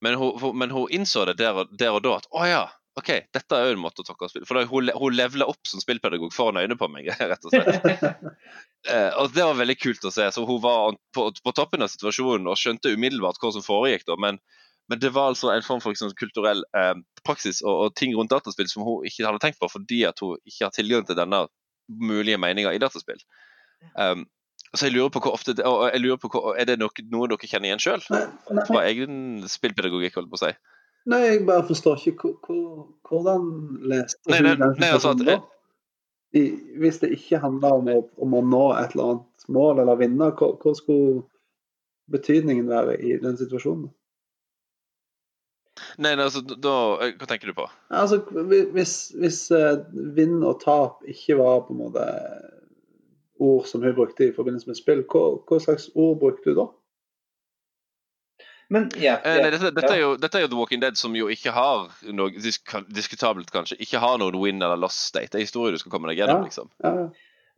men, hun, men, hun, innså det der og, der og da at å ja, OK, dette er jo en måte å takle spill For da, hun, hun levela opp som spillpedagog foran øynene på meg, rett og slett. uh, og det var veldig kult å se. Så hun var på, på, toppen av situasjonen og skjønte umiddelbart hva som foregikk da. Men, men det var altså en form for liksom, kulturell uh, praksis og, og, ting rundt dataspill som hun ikke hadde tenkt på fordi at hun ikke har tilgang til denne mulige meninga i dataspill. Um, så jeg lurer på hvor ofte og jeg lurer på hvor, Er det noe, noe dere kjenner igjen sjøl? Fra egen spillpedagogikk, holdt på å si. Nei, jeg bare forstår ikke hvordan leste nei, nei, nei, altså at, jeg... I, Hvis det ikke handler om om å, nå et eller annet mål eller vinne, hva, hva skulle betydningen være i den situasjonen? Nei, altså, da, Hva tenker du på? Altså, Hvis, hvis uh, vinn og tap ikke var på en måte ord som hun brukte i forbindelse med spill. Hva, hva slags ord brukte du da? Men, ja, ja. Eh, nei, dette, dette, er jo, dette, er jo, The Walking Dead, som jo ikke har noe diskutabelt kanskje, ikke har noen win eller lost state. Det er historie du skal komme deg gjennom, liksom.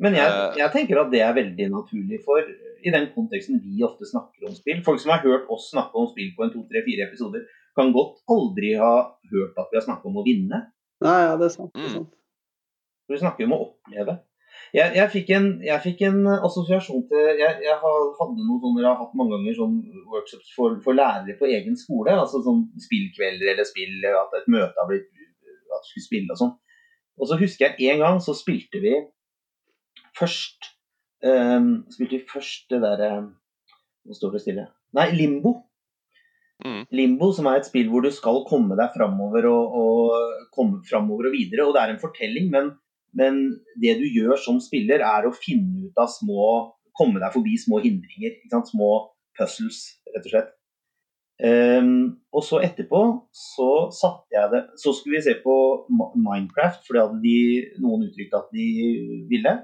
Men jeg, eh. jeg, tenker at det er veldig naturlig for i den konteksten vi ofte snakker om spill. Folk som har hørt oss snakke om spill på en to, tre, fire episoder, kan godt aldri ha hørt at vi har snakket om å vinne. Nei, ja, det er sant. Det er mm. sant. Mm. Vi snakker om å oppleve. Jeg, jeg, fikk en, jeg, fikk en, assosiasjon til Jeg, jeg hadde noen sånne, jeg har hatt mange ganger sånn workshops for, for, lærere på egen skole. altså sånn Spillkvelder eller spill, at et møte har blitt at skulle spille og sånn. Og så husker jeg en gang så spilte vi først um, Spilte vi først det derre Nå står det stille. Nei, Limbo. Mm. Limbo, som er et spill hvor du skal komme deg framover og, og komme framover og videre. Og det er en fortelling, men men det du gjør som spiller, er å finne ut av små Komme deg forbi små hindringer. Små puzzles, rett og slett. Um, og så etterpå så satte jeg det Så skulle vi se på Minecraft, for det hadde de, noen uttrykt at de ville.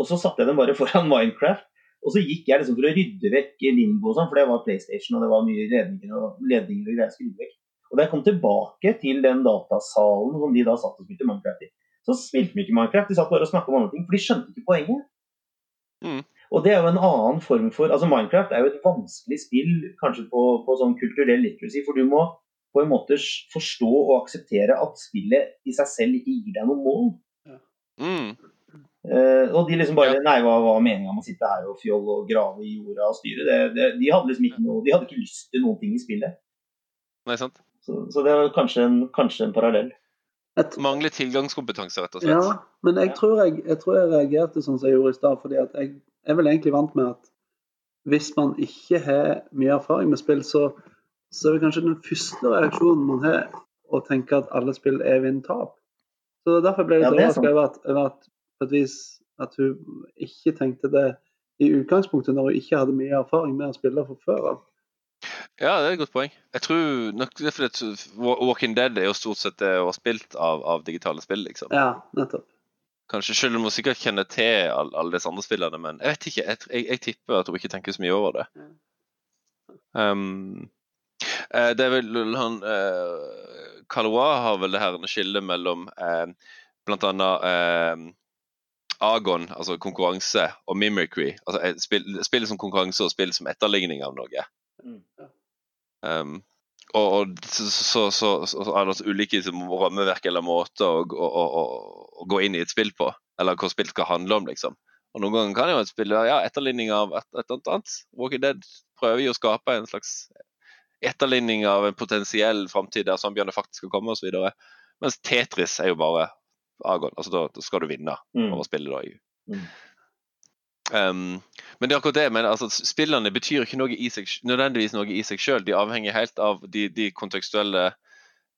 Og så satte jeg dem bare foran Minecraft. Og så gikk jeg liksom for å rydde vekk limbo og sånn, for det var PlayStation og det var mye ledninger og, ledninger og greier. skulle vekk. Og da jeg kom tilbake til den datasalen som de da satt og spilte Minecraft i, så spilte vi ikke Minecraft. De satt bare og snakka om andre ting, for de skjønte ikke poenget. Mm. Og det er jo en annen form for altså Minecraft er jo et vanskelig spill kanskje på, på sånn kulturell literacy, for du må på en måte forstå og akseptere at spillet i seg selv ikke gir deg noe mål. Mm. Uh, og de liksom bare Nei, hva var meninga med å sitte her og fjolle og grave i jorda og styre? Det, det, de hadde liksom ikke noe De hadde ikke lyst til noen ting i spillet. Nei, sant? Så, så det var kanskje en, kanskje en parallell. Et, Mangler tilgangskompetanse, rett og slett. ja, men jeg tror jeg, jeg tror jeg reagerte sånn som jeg gjorde i stad, fordi at jeg er vel egentlig vant med at hvis man ikke har mye erfaring med spill, så, så er det kanskje den første reaksjonen man har å tenke at alle spill er vinn-tap. Så Derfor ble jeg litt det er overrasket over at, over at på et vis at hun ikke tenkte det i utgangspunktet, når hun ikke hadde mye erfaring med å spille fra før av. Ja, det er et godt poeng. Jeg tror nok det er fordi Walking Dead er jo stort sett det å ha spilt av, av digitale spill, liksom. Ja, nettopp. Kanskje selv om hun sikkert kjenner til alle, alle disse andre spillene, men jeg vet ikke. Jeg, jeg, jeg tipper at hun ikke tenker så mye over det. Um, eh, det er vel han uh, Kalois har vel det her skillet mellom blant annet eh, Agon, altså konkurranse, og Mimicry. Altså eh, spill, spill som konkurranse og spill som etterligning av noe. Mm. Um, og, og så, så, så, så, så er det ulike liksom, rammeverk eller måter å, å, å, å, å gå inn i et spill på. Eller hva spill skal handle om, liksom. Og Noen ganger kan jo et spill være ja, etterligning av et, et eller annet. Walking Dead prøver jo å skape en slags etterligning av en potensiell framtid der zombiene faktisk skal komme, osv. Mens Tetris er jo bare Agon. Altså, da, da skal du vinne Mm. over spillet. da. Mm. Um, men det er akkurat det, men altså, spillene betyr ikke noe i seg, nødvendigvis noe i seg sjøl. De avhenger helt av de, de kontekstuelle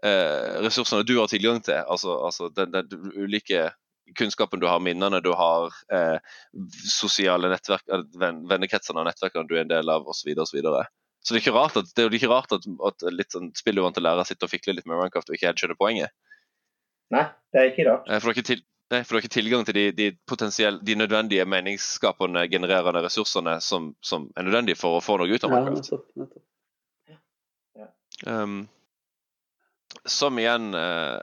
eh, ressursene du har tilgang til. Altså, altså den, den ulike kunnskapen du har, minnene du har, eh, sosiale nettverk, eh, venn, vennekretsene og nettverkene du er en del av, osv. Så, videre. så det er ikke rart at, det er ikke rart at, at litt sånn spilluvante lærer sitter og fikler litt med Minecraft og ikke helt skjønner poenget. Nei, det er ikke rart. Eh, For ikke, til, nei, for du har ikke tilgang til de, de, de nødvendige meningsskapende, genererende ressursene som, som er nødvendige for å få noe ut av Ja, Minecraft. nettopp, nettopp. Um, som igjen uh,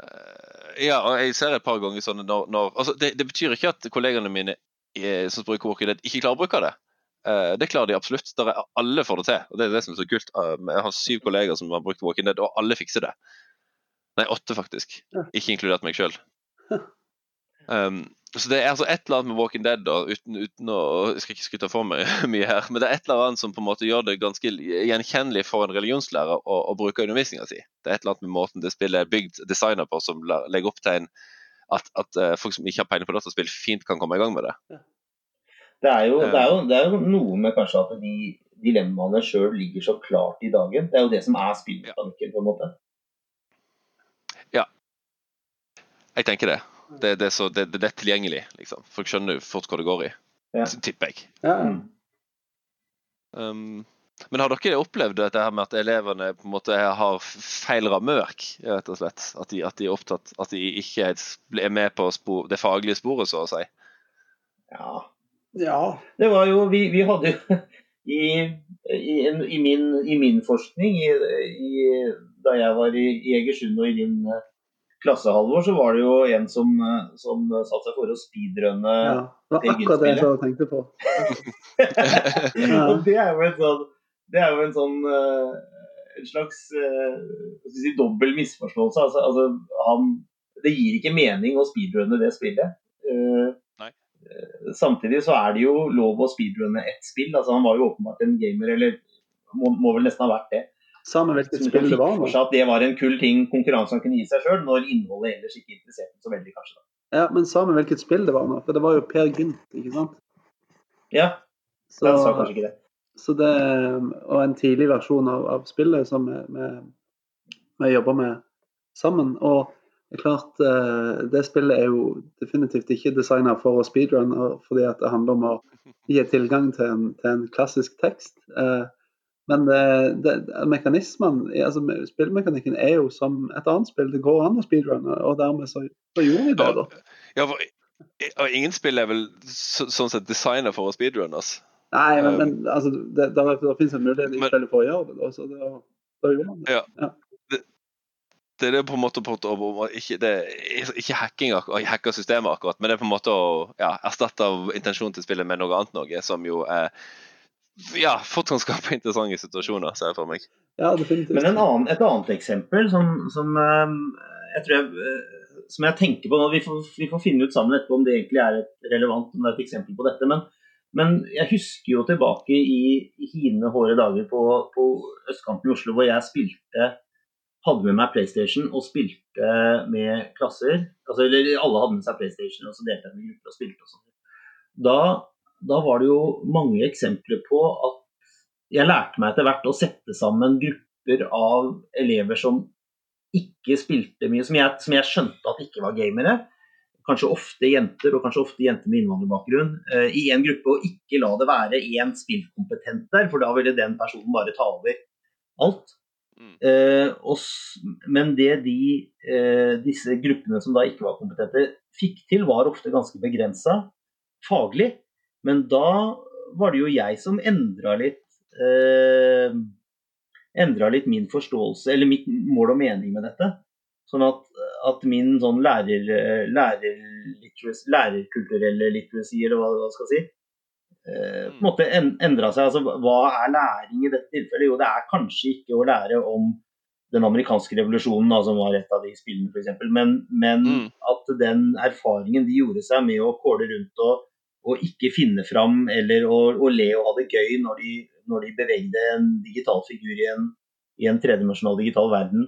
Ja, og jeg ser et par ganger sånn når, når altså det, det betyr ikke at kollegene mine eh, som bruker Dead, ikke klarer å bruke det. Uh, det klarer de absolutt. Der er, alle får det til. og Det er det som er så kult. Uh, Jeg har syv kolleger som har brukt Walking Dead, og alle fikser det. Nei, åtte faktisk. Ja. Ikke inkludert meg sjøl. Um, så det er altså et eller annet med Walking Dead, da, uten, uten å Jeg skal ikke skryte for meg mye her, men det er et eller annet som på en måte gjør det ganske gjenkjennelig for en religionslærer å, å bruke undervisninga si. Det er et eller annet med måten det spillet er bygd, designa på, som legger opp til en at, at eh, folk som ikke har peiling på dataspill, fint kan komme i gang med det. Det er, jo, det, er jo, det er jo noe med kanskje at de dilemmaene sjøl ligger så klart i dagen. Det er jo det som er spillmekanikken, på en måte. Ja, Jeg tenker det. Det, det, er, så, det, det er tilgjengelig, liksom. Folk skjønner fort hva det går i. Ja. Tipper jeg. Ja, ja. Um, men har dere opplevd dette her med at elevene på en måte har feil rammeverk, rett og slett? At de, at de er opptatt At de ikke er med på spor, det faglige sporet, så å si? Ja. ja. Det var jo Vi, vi hadde jo i, i, i, min, I min forskning, i, i, da jeg var i, i Egersund og i din eh, klasse, Halvor, så var det jo en som, eh, som satte seg for å speedrunne. ja. Det var akkurat det jeg tenkte på. Ja. og det er jo en sånn, det er jo en sånn eh, en slags eh, hva skal si, dobbel misforståelse. Altså, altså, han, det gir ikke mening å speedrunne det spillet. Eh, Nei. Samtidig så er det jo lov å speedrunne ett spill. Altså, han var jo åpenbart en gamer, eller må, må vel nesten ha vært det. Samme hvilket spill det var. nå. at det var en kul ting konkurransen kunne gi seg sjøl, når innholdet ellers ikke interesserte så veldig, kanskje. da. Ja, men samme hvilket spill det var nå. For det var jo Per Gynt, ikke sant? Ja, Så, han sa kanskje ikke det. så det og en tidlig versjon av, av spillet som vi, vi, vi jobber med sammen. Og det er klart, eh, det spillet er jo definitivt ikke designa for å speedrun, fordi at det handler om å gi tilgang til en, til en klassisk tekst. Eh, Men det, det, mekanismene, altså spillmekanikken er jo som et annet spill. Det går an å speedrunne, og dermed så, så gjorde vi det. da. Ja, for, og ingen spill er vel så, sånn sett designa for å speedrunnes. Nei, men, men altså, det, der, der finnes en mulighet i spillet for å gjøre det. Da, så det, da gjorde man det. Ja. Det er på en måte på, å- ikke, det er ikke hacking hacke systemet akkurat, men det er på en måte å ja, erstatte av intensjonen til spillet med noe annet noe, som jo er ja, fort kan skape interessante situasjoner, ser jeg for meg. Ja, definitivt. Men en annen, et annet eksempel som, som eh, jeg tror jeg eh, som jeg tenker på nå. Vi får, vi får, finne ut sammen etterpå om det egentlig er et relevant om det er et eksempel på dette. Men, men jeg husker jo tilbake i, i hine hårde dager på, på, østkanten i Oslo hvor jeg spilte hadde med meg PlayStation og spilte med klasser. Altså, eller alle hadde med seg PlayStation, og så delte jeg med grupper og spilte og sånn. Da, da var det jo mange eksempler på at jeg lærte meg etter hvert å sette sammen grupper av elever som ikke spilte mye, som jeg, som jeg skjønte at ikke var gamere. Kanskje ofte jenter, og kanskje ofte jenter med innvandrerbakgrunn, Eh, i en gruppe. Og ikke la det være én spillkompetent der, for da ville den personen bare ta over alt. Eh, og, men det de, eh, disse gruppene som da ikke var kompetente, fikk til, var ofte ganske begrensa faglig. Men da var det jo jeg som endra litt eh, endra litt min forståelse, eller mitt mål og mening med dette. Sånn at, at min sånn lærer, lærer lærerkulturelle literacy, eller hva man skal si, eh, på en måte endra seg. Altså, hva er læring i dette tilfellet? Jo, det er kanskje ikke å lære om den amerikanske revolusjonen, da, som var et av de spillene f.eks., men, men mm. at den erfaringen de gjorde seg med å kåle rundt og, og ikke finne fram eller å, å le og ha det gøy når de når de bevegde en digital figur i en, i en tredimensjonal digital verden,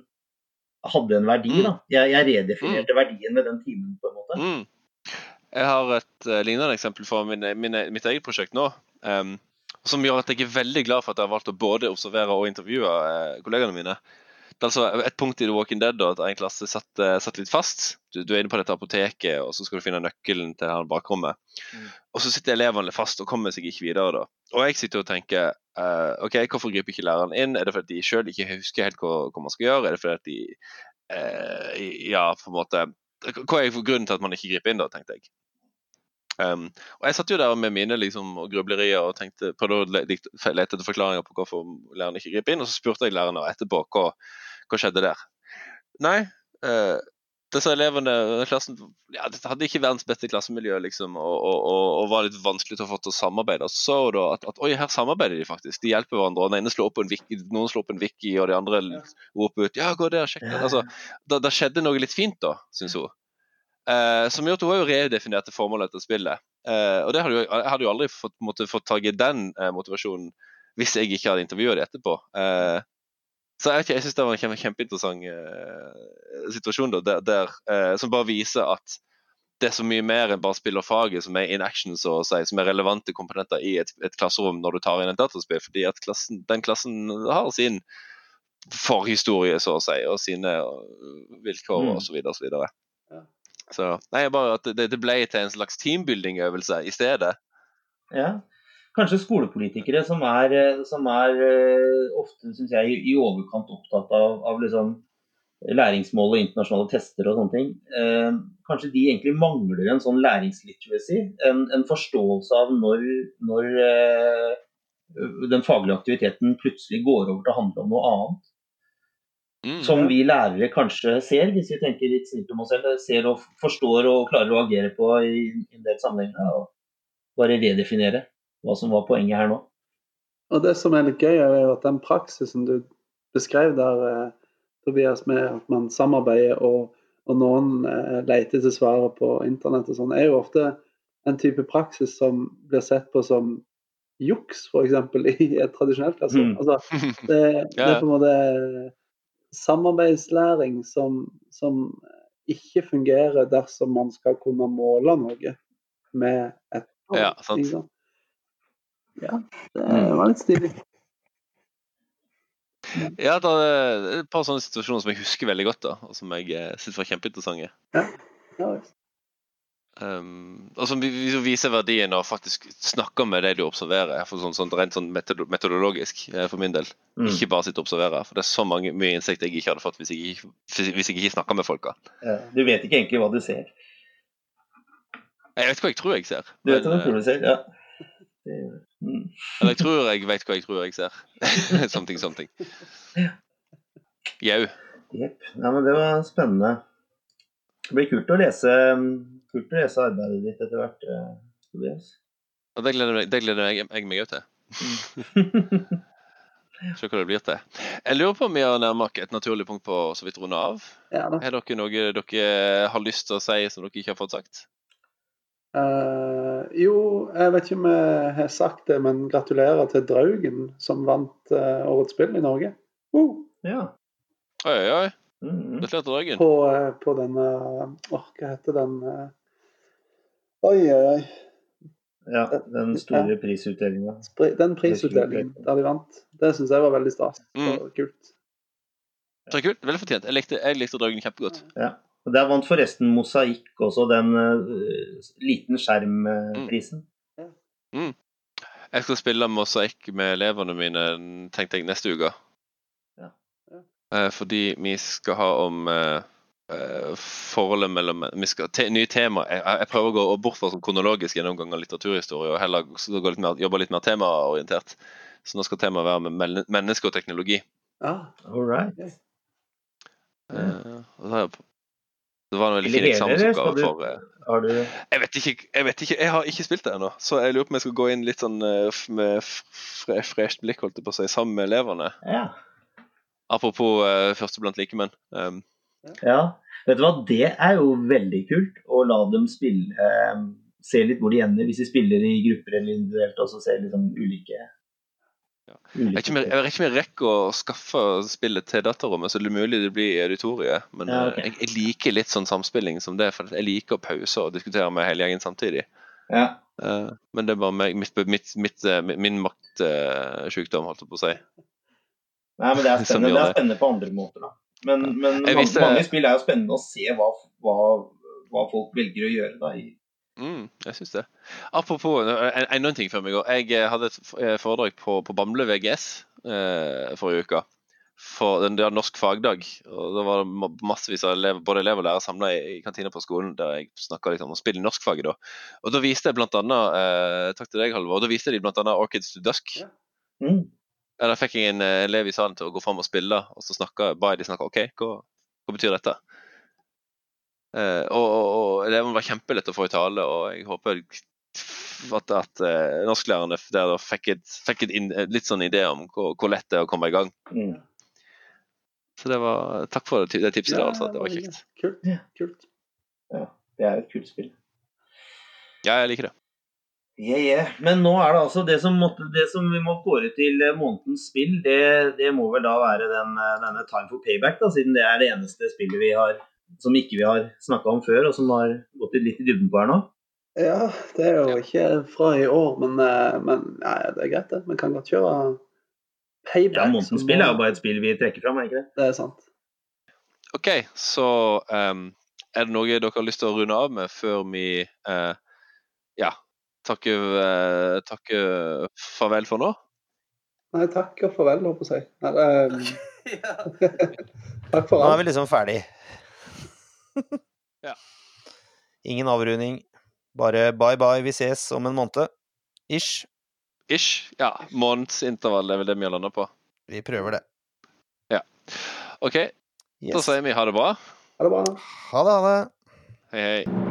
hadde en verdi. Mm. da. Jeg, jeg redefinerte mm. verdien med den timen, på en måte. Mm. Jeg har et uh, lignende eksempel fra mine, mine, mitt eget prosjekt nå. Um, som gjør at jeg er veldig glad for at jeg har valgt å både observere og intervjue uh, kollegaene mine. Altså et punkt i The Walking Dead da, at en klasse satt, uh, satt litt fast. Du, du, er inne på dette apoteket, og så skal du finne nøkkelen til han bakrommet. Mm. Og så sitter elevene fast og kommer seg ikke videre. da. Og jeg sitter og tenker uh, OK, hvorfor griper ikke læreren inn? Er det fordi de sjøl ikke husker helt hva, hva, man skal gjøre? Er det fordi at de uh, Ja, på en måte Hva er grunnen til at man ikke griper inn, da, tenkte jeg. Um, og Jeg satt jo der med mine liksom, grublerier og tenkte, prøvde å lete etter forklaringer på hvorfor læreren ikke griper inn. Og så spurte jeg læreren etterpå hva, hva skjedde der. Nei, eh, disse elevene klassen, ja, hadde ikke verdens beste klassemiljø liksom, og, og, og, var litt vanskelig til å få til å samarbeide. Så da at, at, oi, her samarbeider de faktisk. De hjelper hverandre. og den ene slår opp en wiki, Noen slår opp en wiki, og de andre roper ut 'ja, gå der, sjekk det'. Altså, da, da, skjedde noe litt fint, da, syns hun. Eh, som gjør at hun har jo redefinert formålet til spillet. Eh, og det hadde jo, jeg hadde jo aldri fått, måtte, fått tak i den eh, motivasjonen hvis jeg ikke hadde intervjua dem etterpå. Eh, så jeg, jeg syns det var en kjempe, kjempeinteressant uh, situasjon da, der, der uh, som bare viser at det er så mye mer enn bare spill og faget som er in action, så å si, som er relevante komponenter i et, et klasserom når du tar inn et dataspill. Fordi at klassen, den klassen har sin forhistorie, så å si, og sine vilkår mm. osv. osv. Så, ja. så nei, bare at det, det ble til en slags teambuilding-øvelse i stedet. Ja, kanskje skolepolitikere som er, eh, som er eh, ofte, syns jeg, i overkant opptatt av, av liksom læringsmål og internasjonale tester og sånne ting. Eh, kanskje de egentlig mangler en sånn læringsliteracy. En, en forståelse av når, når eh, den faglige aktiviteten plutselig går over til å handle om noe annet. Mm, som vi lærere kanskje ser, hvis vi tenker litt snilt om oss selv. Ser og forstår og klarer å agere på i, i en del sammenhenger. Og bare redefinere hva som var poenget her nå. Og Det som er litt gøy, er jo at den praksisen du beskrev der, eh, Tobias, med at man samarbeider og, og noen eh, leter til svaret på internett og sånn, er jo ofte en type praksis som blir sett på som juks, f.eks. i et tradisjonelt klasserom. Mm. Altså, det, det, er på en måte samarbeidslæring som, som ikke fungerer dersom man skal kunne måle noe med et ja, sant. Ja, det var litt stilig. Ja, det er et par sånne situasjoner som jeg husker veldig godt, da, og som jeg eh, syns var kjempeinteressante. Ja. Ja, um, og som viser verdien av faktisk snakke med det du observerer, for sånn, sånn, rent sånn metodologisk eh, for min del. Mm. Ikke bare sitte og observere. For det er så mange, mye innsikt jeg ikke hadde fått hvis jeg hvis jeg ikke snakka med folka. Ja, du vet ikke egentlig hva du ser? Jeg vet hva jeg tror jeg ser. Du vet hva du tror du ser, ja. Mm. Eller jeg tror jeg vet hva jeg tror jeg ser. something, something. Jau. Jepp. Ja, men det var spennende. Det blir kult å lese, kult å lese arbeidet ditt etter hvert, eh, Tobias. Og det gleder, meg, det gleder jeg, jeg meg òg til. Se hva det blir til. Jeg lurer på om vi har nærmere oss et naturlig punkt på så vidt runde av. Ja, da. er dere noe dere har lyst til å si som dere ikke har fått sagt? Eh, jo, jeg vet ikke om jeg har sagt det, men gratulerer til Draugen, som vant uh, årets spill i Norge. Uh, Ja. Oi, oi, oi. Mm. Gratulerer til Draugen. på, uh, på denne Åh, hva heter den eh? Oi, oi, oi. ja. Den store prisutdelinga. Den prisutdelingen der de vant, det syns jeg var veldig stas Mm. kult. Det er kult. Veldig fortjent. Jeg likte, jeg likte Draugen kjempegodt. Ja. Og Der vant forresten Mosaikk også den uh, liten skjermprisen. Mm. Mm. Jeg skal spille mosaikk med elevene mine, tenkte jeg, neste uke. Ja. Ja. Eh, fordi vi skal ha om eh, eh, forholdet mellom Vi skal te, nye tema. Jeg, jeg prøver å gå bort fra sånn kronologisk gjennomgang av litteraturhistorie, og heller gå litt mer, jobbe litt mer temaorientert. Så nå skal temaet være med menneske og teknologi. Ja, All right. Eh, og da, det var en veldig fin eksamensoppgave for eh, Har du Jeg vet ikke, jeg vet ikke, jeg har ikke spilt det ennå. Så jeg lurer på om jeg skal gå inn litt sånn eh, med fresht blikk, holdt jeg på å si, sammen med elevene. Ja. Apropos uh, første blant likemenn. Um, ja. Vet du hva, det er jo veldig kult å la dem spille um, Se litt hvor de ender, hvis de spiller i grupper eller individuelt, og så se liksom ulike Ja. jeg vet ikke om jeg, vet ikke om jeg rekker å skaffe spillet til datterrommet, så det er mulig det blir i auditoriet. Men Ja, okay. jeg, jeg liker litt sånn samspilling som det, for jeg liker å pause og diskutere med hele gjengen samtidig. Ja. Uh, men det er bare meg, mitt, mitt, mitt, min min maktsjukdom, holdt jeg på å si. Nei, men det er spennende, det er spennende på andre måter, da. Men, men mange, visste- mange spill er jo spennende å se hva, hva, hva folk velger å gjøre da. i Mm, jeg syns det. Apropos en, en- annen ting før vi går. Jeg eh, hadde et eh, foredrag på, på Bamble VGS eh, forrige uke. For den, der norsk fagdag. og Da var det massevis av elever, både elever og lærere samla i, i kantina på skolen der jeg snakka litt om å spille norskfaget. da. Og da viste jeg blant annet, eh, takk til deg, Halvor, da viste de annet Orchids to Dusk. Ja. Mm. Da fikk jeg en eh, elev i salen til å gå fram og spille, og så snakka, de snakke OK, hva, hva betyr dette? Eh, og, og, og eleven var kjempelett å få i tale, og jeg håper at, at uh, norsklærerne der da fikk, et, fikk et in, litt sånn idé om hvor, hvor lett det er å komme i gang. Mm. Så det var Takk for det, det tipset. der, altså. Det var kjekt. Kult. Ja. kult. Det er et kult spill. Ja, jeg liker det. Yeah, yeah. Men nå er det altså det som, måtte, det som vi må kåre til eh, månedens spill, det, det må vel da være den, denne Time for Payback, da, siden det er det eneste spillet vi har som ikke vi har snakka om før, og som har gått litt i dybden på her nå. Ja, det er jo ikke fra i år, men, eh, men ja, det er greit, det. Vi kan godt kjøre payback. Ja, Månedens spill er jo bare et spill vi trekker fram, er ikke det? Det er sant. OK, så um, er det noe dere har lyst til å runde av med før vi uh, ja, takker, uh, takker farvel for nå? Nei, takk og farvel, holdt på å si. Nei, det, takk for Nå er vi liksom ferdig. Ja. Ingen avrunding. Bare bye bye, vi ses om en måned. Ish. Ish. Ja, månedsintervall er vel det vi har landa på. Vi prøver det. OK, da sier vi ha det bra. Ha det bra. Ha det, ha det. Hei, hei.